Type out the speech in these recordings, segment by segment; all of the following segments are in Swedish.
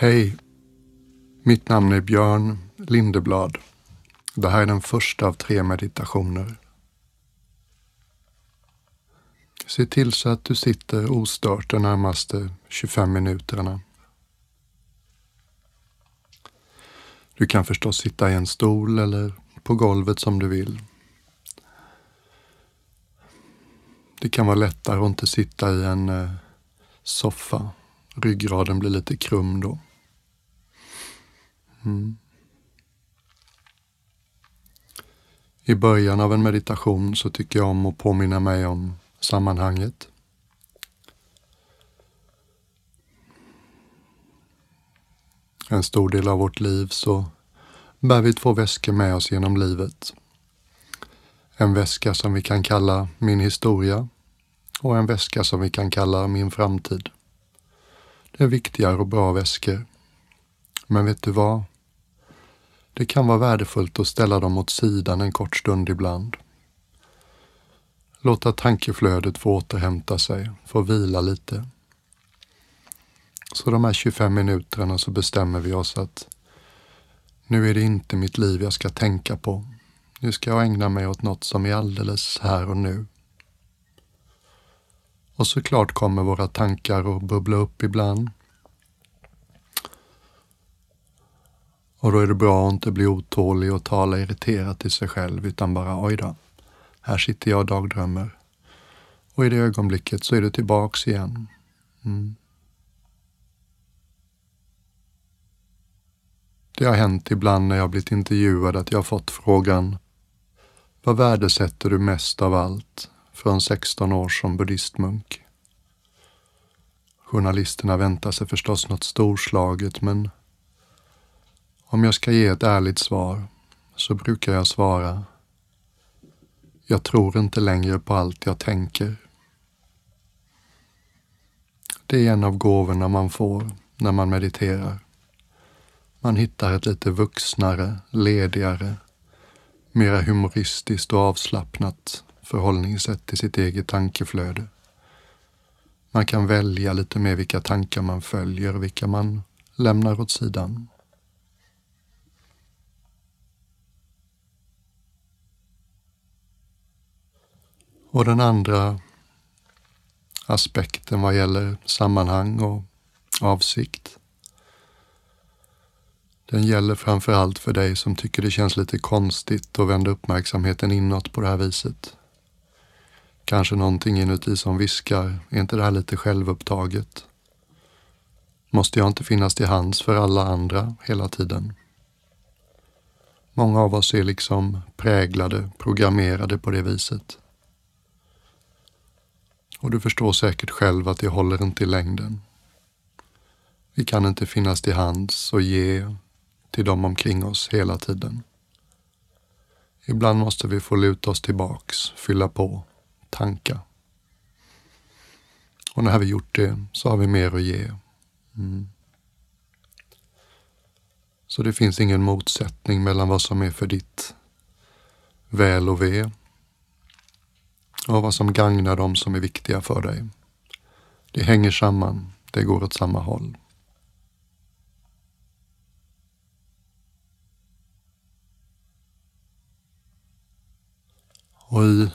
Hej! Mitt namn är Björn Lindeblad. Det här är den första av tre meditationer. Se till så att du sitter ostört de närmaste 25 minuterna. Du kan förstås sitta i en stol eller på golvet som du vill. Det kan vara lättare att inte sitta i en eh, soffa. Ryggraden blir lite krum då. Mm. I början av en meditation så tycker jag om att påminna mig om sammanhanget. En stor del av vårt liv så bär vi två väskor med oss genom livet. En väska som vi kan kalla min historia och en väska som vi kan kalla min framtid. Det är viktiga och bra väskor. Men vet du vad? Det kan vara värdefullt att ställa dem åt sidan en kort stund ibland. Låta tankeflödet få återhämta sig, få vila lite. Så de här 25 minuterna så bestämmer vi oss att nu är det inte mitt liv jag ska tänka på. Nu ska jag ägna mig åt något som är alldeles här och nu. Och såklart kommer våra tankar att bubbla upp ibland. Och då är det bra att inte bli otålig och tala irriterat till sig själv utan bara oj då, här sitter jag och dagdrömmer. Och i det ögonblicket så är du tillbaks igen. Mm. Det har hänt ibland när jag blivit intervjuad att jag fått frågan Vad värdesätter du mest av allt från 16 år som buddhistmunk? Journalisterna väntar sig förstås något storslaget men om jag ska ge ett ärligt svar så brukar jag svara Jag tror inte längre på allt jag tänker. Det är en av gåvorna man får när man mediterar. Man hittar ett lite vuxnare, ledigare, mera humoristiskt och avslappnat förhållningssätt till sitt eget tankeflöde. Man kan välja lite mer vilka tankar man följer och vilka man lämnar åt sidan. Och den andra aspekten vad gäller sammanhang och avsikt. Den gäller framför allt för dig som tycker det känns lite konstigt att vända uppmärksamheten inåt på det här viset. Kanske någonting inuti som viskar, är inte det här lite självupptaget? Måste jag inte finnas till hands för alla andra hela tiden? Många av oss är liksom präglade, programmerade på det viset. Och du förstår säkert själv att det håller inte i längden. Vi kan inte finnas till hands och ge till dem omkring oss hela tiden. Ibland måste vi få luta oss tillbaks, fylla på, tanka. Och när vi gjort det så har vi mer att ge. Mm. Så det finns ingen motsättning mellan vad som är för ditt väl och ve och vad som gagnar dem som är viktiga för dig. Det hänger samman, det går åt samma håll. Och i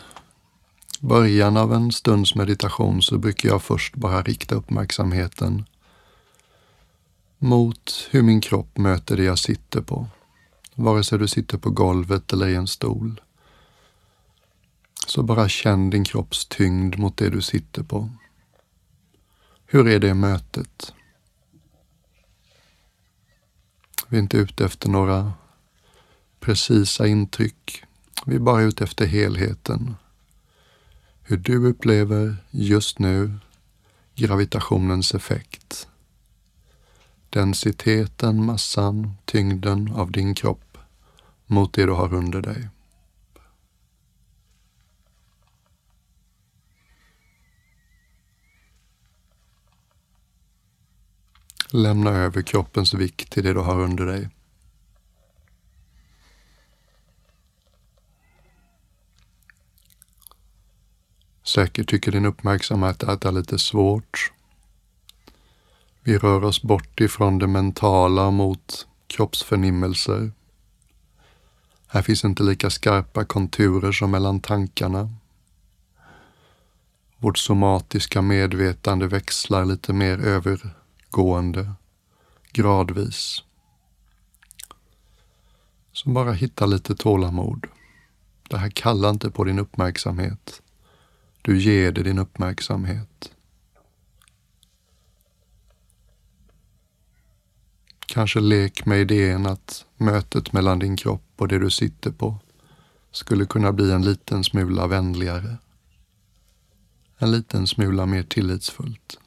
början av en stunds meditation så brukar jag först bara rikta uppmärksamheten mot hur min kropp möter det jag sitter på. Vare sig du sitter på golvet eller i en stol. Så bara känn din kropps tyngd mot det du sitter på. Hur är det mötet? Vi är inte ute efter några precisa intryck. Vi är bara ute efter helheten. Hur du upplever just nu gravitationens effekt. Densiteten, massan, tyngden av din kropp mot det du har under dig. Lämna över kroppens vikt till det du har under dig. Säkert tycker din uppmärksamhet att det är lite svårt. Vi rör oss bort ifrån det mentala mot kroppsförnimmelser. Här finns inte lika skarpa konturer som mellan tankarna. Vårt somatiska medvetande växlar lite mer över övergående, gradvis. Så bara hitta lite tålamod. Det här kallar inte på din uppmärksamhet. Du ger det din uppmärksamhet. Kanske lek med idén att mötet mellan din kropp och det du sitter på skulle kunna bli en liten smula vänligare. En liten smula mer tillitsfullt.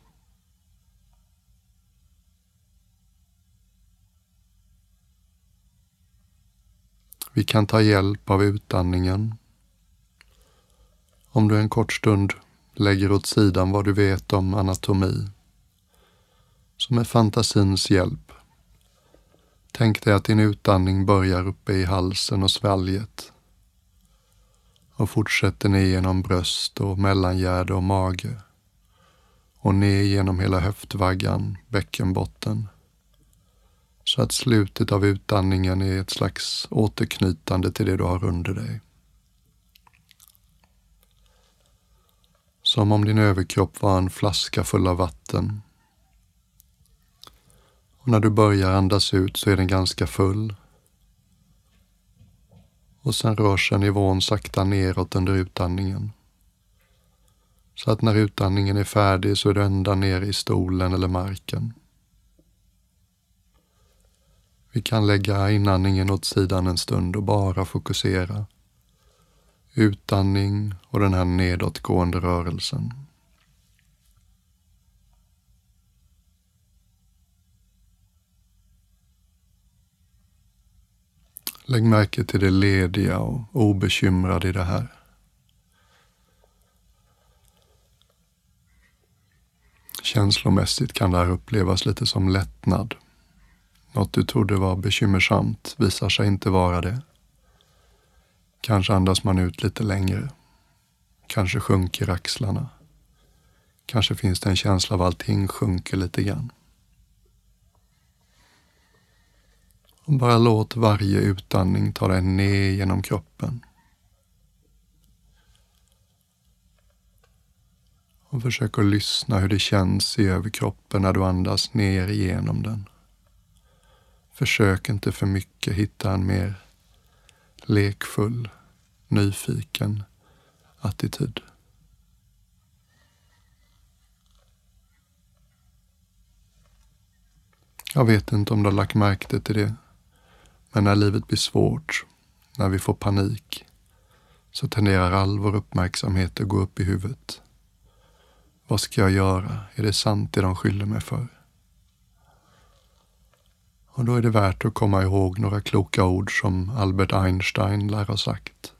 Vi kan ta hjälp av utandningen. Om du en kort stund lägger åt sidan vad du vet om anatomi. Så med fantasins hjälp. Tänk dig att din utandning börjar uppe i halsen och svalget och fortsätter ner genom bröst och mellangärde och mage och ner genom hela höftvaggan, bäckenbotten så att slutet av utandningen är ett slags återknytande till det du har under dig. Som om din överkropp var en flaska full av vatten. Och när du börjar andas ut så är den ganska full. Och sen rör sig nivån sakta neråt under utandningen. Så att när utandningen är färdig så är du ända ner i stolen eller marken. Vi kan lägga inandningen åt sidan en stund och bara fokusera. Utandning och den här nedåtgående rörelsen. Lägg märke till det lediga och obekymrade i det här. Känslomässigt kan det här upplevas lite som lättnad. Något du trodde var bekymmersamt visar sig inte vara det. Kanske andas man ut lite längre. Kanske sjunker axlarna. Kanske finns det en känsla av att allting sjunker lite grann. Och bara låt varje utandning ta dig ner genom kroppen. Och försök att lyssna hur det känns i överkroppen när du andas ner igenom den. Försök inte för mycket hitta en mer lekfull, nyfiken attityd. Jag vet inte om du har lagt märke till det, men när livet blir svårt, när vi får panik, så tenderar all vår uppmärksamhet att gå upp i huvudet. Vad ska jag göra? Är det sant det de skyller mig för? Och då är det värt att komma ihåg några kloka ord som Albert Einstein lär ha sagt.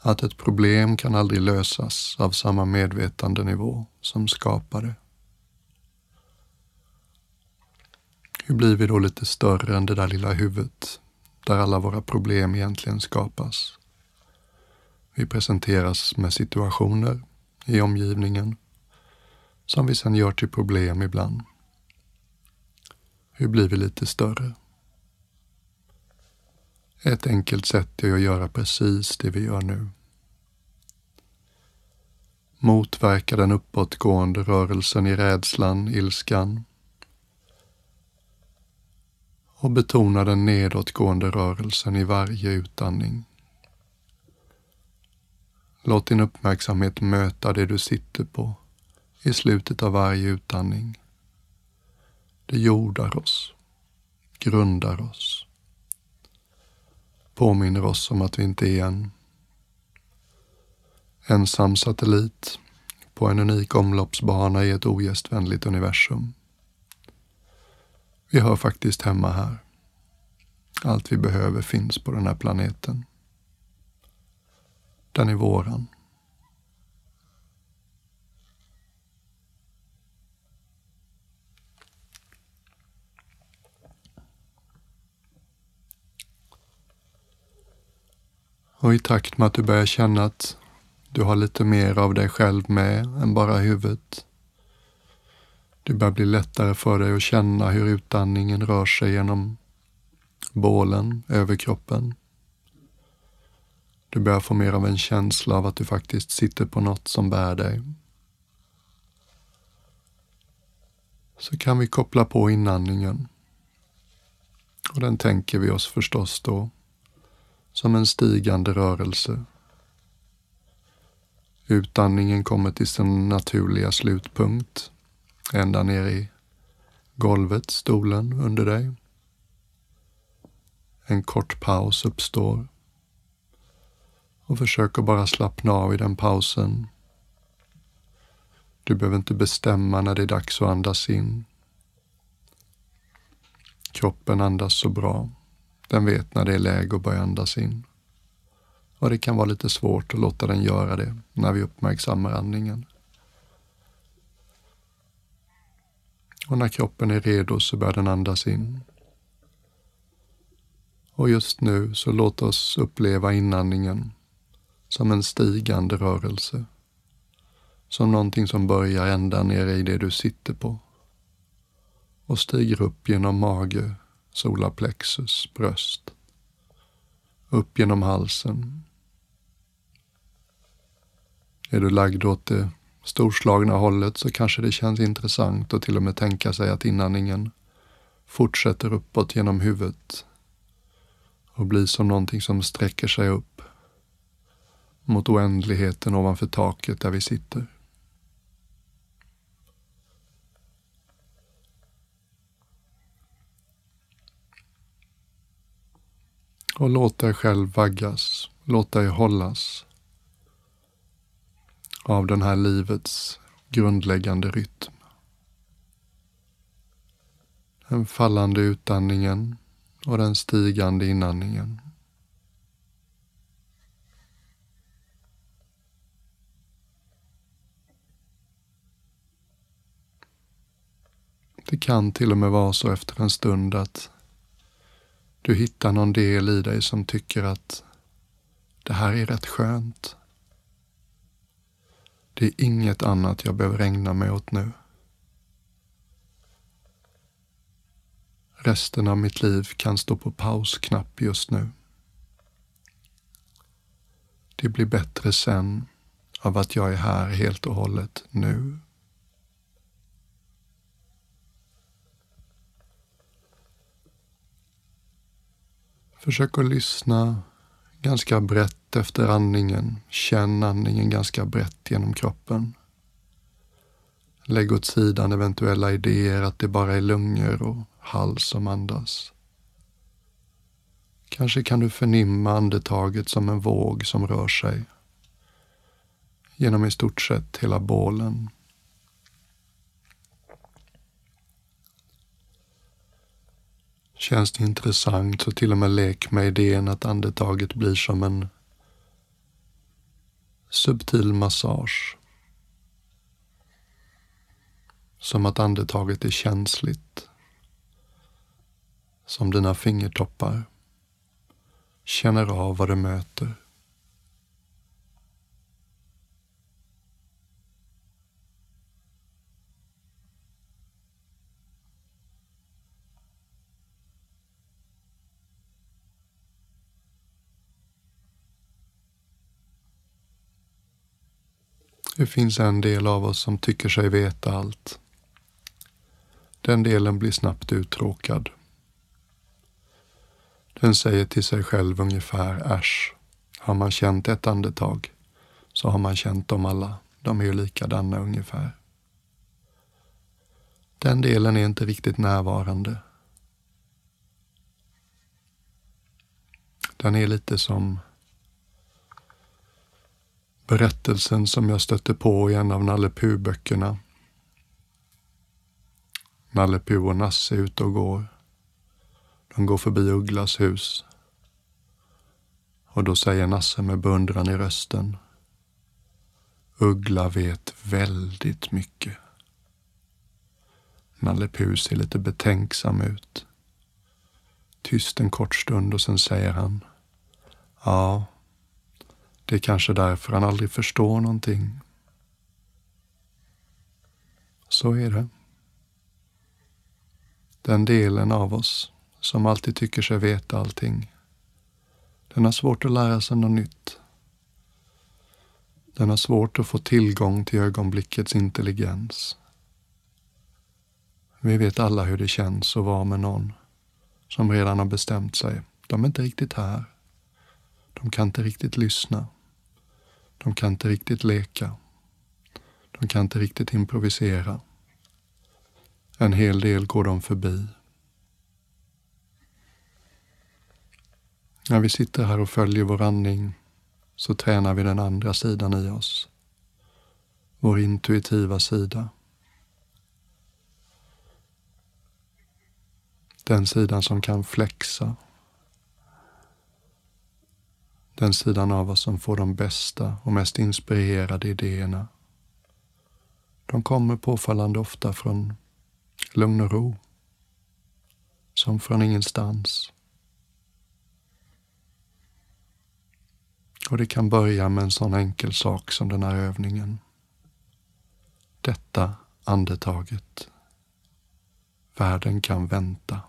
Att ett problem kan aldrig lösas av samma medvetandenivå som skapar det. Hur blir vi då lite större än det där lilla huvudet där alla våra problem egentligen skapas? Vi presenteras med situationer i omgivningen som vi sedan gör till problem ibland. Hur blir vi lite större? Ett enkelt sätt är att göra precis det vi gör nu. Motverka den uppåtgående rörelsen i rädslan, ilskan och betona den nedåtgående rörelsen i varje utandning. Låt din uppmärksamhet möta det du sitter på i slutet av varje utandning. Det jordar oss, grundar oss, påminner oss om att vi inte är en ensam satellit på en unik omloppsbana i ett ogästvänligt universum. Vi hör faktiskt hemma här. Allt vi behöver finns på den här planeten. Den är våran. Och i takt med att du börjar känna att du har lite mer av dig själv med än bara huvudet Det börjar bli lättare för dig att känna hur utandningen rör sig genom bålen, över kroppen. Du börjar få mer av en känsla av att du faktiskt sitter på något som bär dig. Så kan vi koppla på inandningen. Och den tänker vi oss förstås då som en stigande rörelse. Utandningen kommer till sin naturliga slutpunkt, ända ner i golvet, stolen under dig. En kort paus uppstår och försök att bara slappna av i den pausen. Du behöver inte bestämma när det är dags att andas in. Kroppen andas så bra. Den vet när det är läge att börja andas in. Och det kan vara lite svårt att låta den göra det när vi uppmärksammar andningen. Och när kroppen är redo så börjar den andas in. Och just nu så låt oss uppleva inandningen som en stigande rörelse. Som någonting som börjar ända nere i det du sitter på och stiger upp genom mage, solarplexus, bröst, upp genom halsen. Är du lagd åt det storslagna hållet så kanske det känns intressant att till och med tänka sig att inandningen fortsätter uppåt genom huvudet och blir som någonting som sträcker sig upp mot oändligheten ovanför taket där vi sitter. Och låt dig själv vaggas, låt dig hållas av den här livets grundläggande rytm. Den fallande utandningen och den stigande inandningen. Det kan till och med vara så efter en stund att du hittar någon del i dig som tycker att det här är rätt skönt. Det är inget annat jag behöver ägna mig åt nu. Resten av mitt liv kan stå på pausknapp just nu. Det blir bättre sen av att jag är här helt och hållet nu. Försök att lyssna ganska brett efter andningen. Känn andningen ganska brett genom kroppen. Lägg åt sidan eventuella idéer att det bara är lungor och hals som andas. Kanske kan du förnimma andetaget som en våg som rör sig genom i stort sett hela bålen. Känns det intressant så till och med lek med idén att andetaget blir som en subtil massage. Som att andetaget är känsligt. Som dina fingertoppar känner av vad det möter. Det finns en del av oss som tycker sig veta allt. Den delen blir snabbt uttråkad. Den säger till sig själv ungefär äsch. Har man känt ett andetag så har man känt dem alla. De är ju likadana ungefär. Den delen är inte riktigt närvarande. Den är lite som berättelsen som jag stötte på i en av Nalle Puh-böckerna. Nalle Puh och Nasse är ute och går. De går förbi Ugglas hus. Och då säger Nasse med beundran i rösten. Uggla vet väldigt mycket. Nalle Puh ser lite betänksam ut. Tyst en kort stund och sen säger han. Ja, det är kanske därför han aldrig förstår någonting. Så är det. Den delen av oss som alltid tycker sig veta allting. Den har svårt att lära sig något nytt. Den har svårt att få tillgång till ögonblickets intelligens. Vi vet alla hur det känns att vara med någon som redan har bestämt sig. De är inte riktigt här. De kan inte riktigt lyssna. De kan inte riktigt leka. De kan inte riktigt improvisera. En hel del går de förbi. När vi sitter här och följer vår andning så tränar vi den andra sidan i oss. Vår intuitiva sida. Den sidan som kan flexa. Den sidan av oss som får de bästa och mest inspirerade idéerna. De kommer påfallande ofta från lugn och ro. Som från ingenstans. Och det kan börja med en sån enkel sak som den här övningen. Detta andetaget. Världen kan vänta.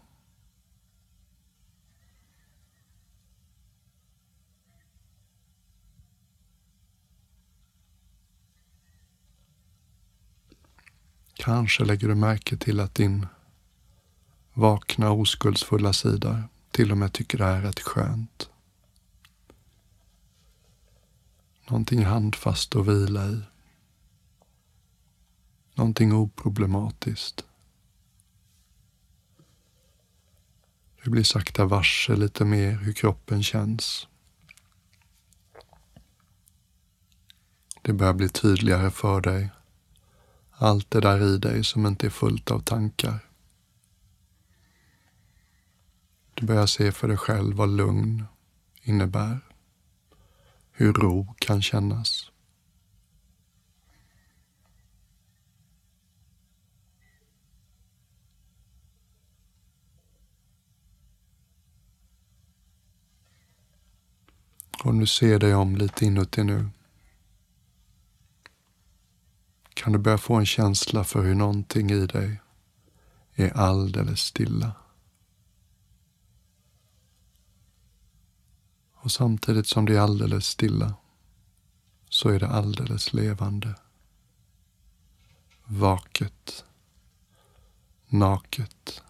Kanske lägger du märke till att din vakna oskuldsfulla sida till och med tycker det här är rätt skönt. Någonting handfast att vila i. Någonting oproblematiskt. Du blir sakta varse lite mer hur kroppen känns. Det börjar bli tydligare för dig. Allt det där i dig som inte är fullt av tankar. Du börjar se för dig själv vad lugn innebär hur ro kan kännas. Om du ser dig om lite inuti nu kan du börja få en känsla för hur någonting i dig är alldeles stilla. Och samtidigt som det är alldeles stilla så är det alldeles levande. Vaket. Naket.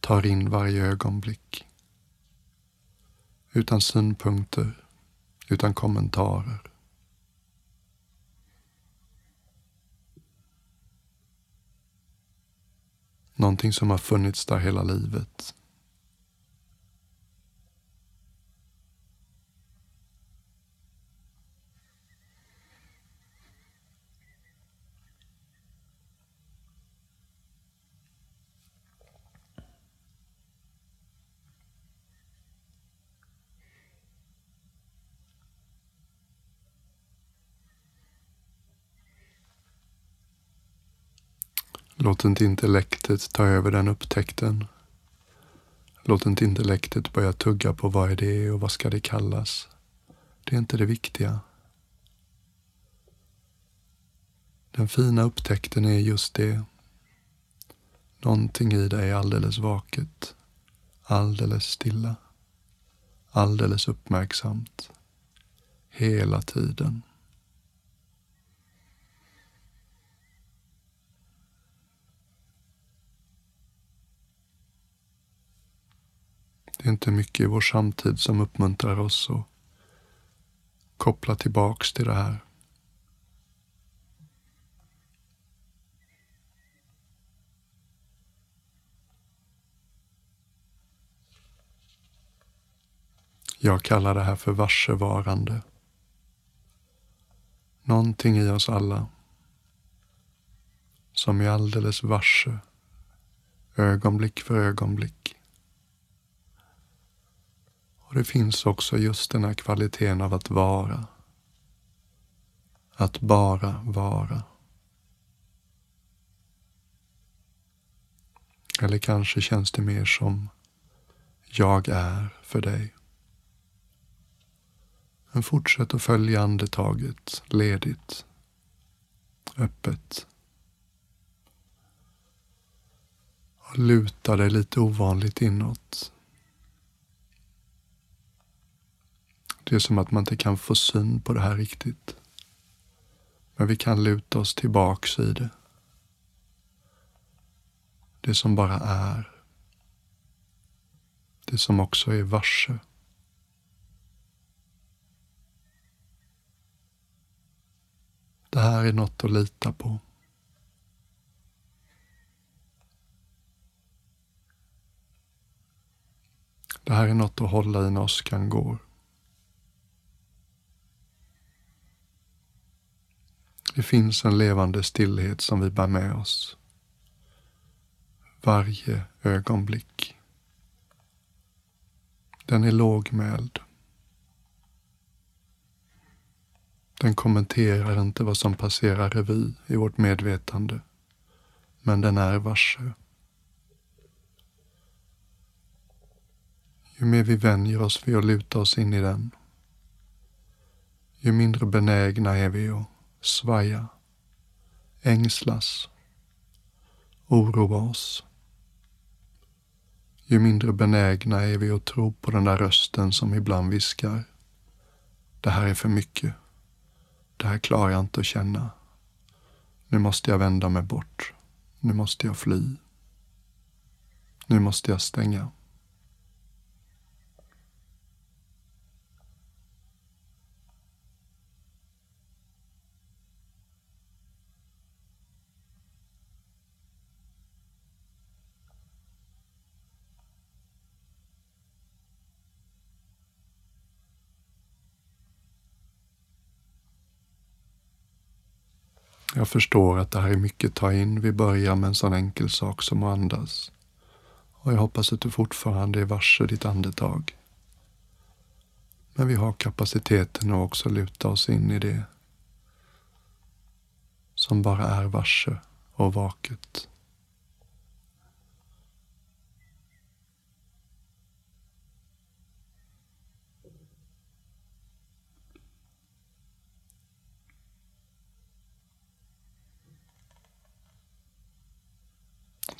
Tar in varje ögonblick. Utan synpunkter, utan kommentarer. Någonting som har funnits där hela livet. Låt inte intellektet ta över den upptäckten. Låt inte intellektet börja tugga på vad är det och vad ska det kallas. Det är inte det viktiga. Den fina upptäckten är just det. Någonting i dig är alldeles vaket, alldeles stilla, alldeles uppmärksamt, hela tiden. Inte mycket i vår samtid som uppmuntrar oss att koppla tillbaks till det här. Jag kallar det här för varsevarande. Någonting i oss alla som är alldeles varse, ögonblick för ögonblick. Och det finns också just den här kvaliteten av att vara. Att bara vara. Eller kanske känns det mer som jag är för dig. Men fortsätt att följa andetaget ledigt, öppet. Och luta dig lite ovanligt inåt. Det är som att man inte kan få syn på det här riktigt. Men vi kan luta oss tillbaks i det. Det som bara är. Det som också är varse. Det här är något att lita på. Det här är något att hålla i när åskan går. Det finns en levande stillhet som vi bär med oss. Varje ögonblick. Den är lågmäld. Den kommenterar inte vad som passerar revy i vårt medvetande. Men den är varse. Ju mer vi vänjer oss vid att luta oss in i den, ju mindre benägna är vi att svaja, ängslas, oroa oss. Ju mindre benägna är vi att tro på den där rösten som ibland viskar. Det här är för mycket. Det här klarar jag inte att känna. Nu måste jag vända mig bort. Nu måste jag fly. Nu måste jag stänga. Förstår att det här är mycket att ta in. Vi börjar med en sån enkel sak som att andas. Och jag hoppas att du fortfarande är varse ditt andetag. Men vi har kapaciteten att också luta oss in i det som bara är varse och vaket.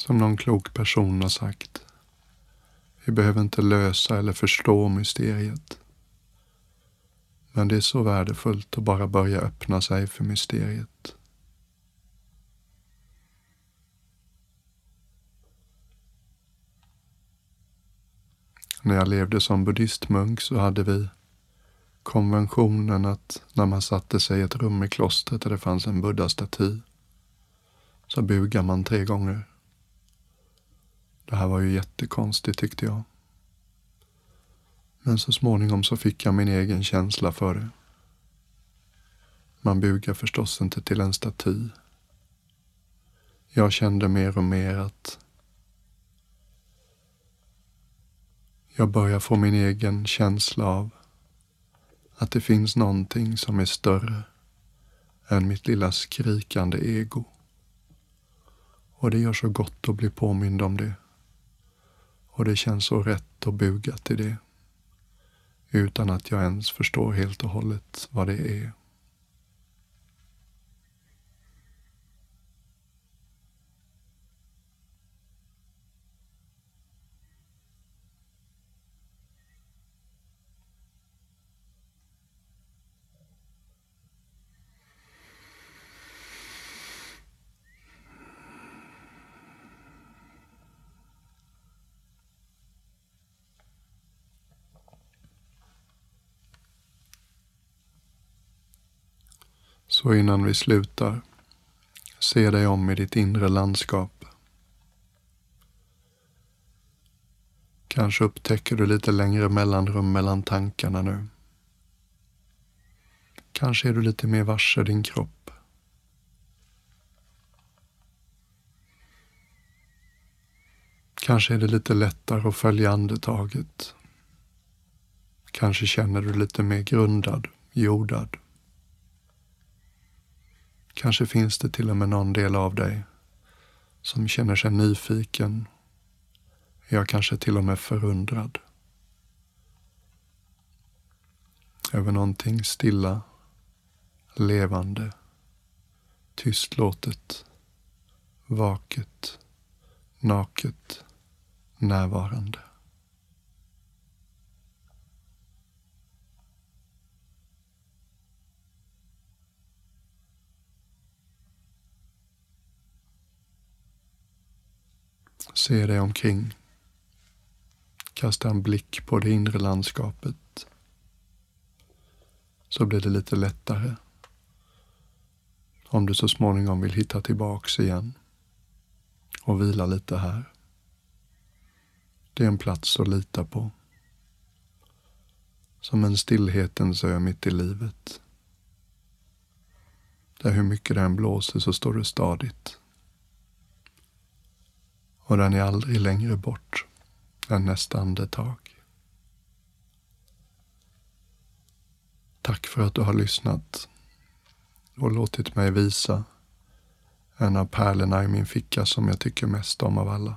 Som någon klok person har sagt. Vi behöver inte lösa eller förstå mysteriet. Men det är så värdefullt att bara börja öppna sig för mysteriet. När jag levde som buddhistmunk så hade vi konventionen att när man satte sig i ett rum i klostret där det fanns en buddha-staty så bugar man tre gånger. Det här var ju jättekonstigt tyckte jag. Men så småningom så fick jag min egen känsla för det. Man bugar förstås inte till en staty. Jag kände mer och mer att jag börjar få min egen känsla av att det finns någonting som är större än mitt lilla skrikande ego. Och det gör så gott att bli påmind om det. Och det känns så rätt att buga till det. Utan att jag ens förstår helt och hållet vad det är. Så innan vi slutar, se dig om i ditt inre landskap. Kanske upptäcker du lite längre mellanrum mellan tankarna nu. Kanske är du lite mer varse din kropp. Kanske är det lite lättare att följa andetaget. Kanske känner du lite mer grundad, jordad. Kanske finns det till och med någon del av dig som känner sig nyfiken. Ja, kanske till och med förundrad. Över någonting stilla, levande, tystlåtet, vaket, naket närvarande. Se dig omkring. Kasta en blick på det inre landskapet. Så blir det lite lättare. Om du så småningom vill hitta tillbaks igen och vila lite här. Det är en plats att lita på. Som en stillhetens ö mitt i livet. Där hur mycket det än blåser så står det stadigt. Och den är aldrig längre bort än nästa andetag. Tack för att du har lyssnat och låtit mig visa en av pärlorna i min ficka som jag tycker mest om av alla.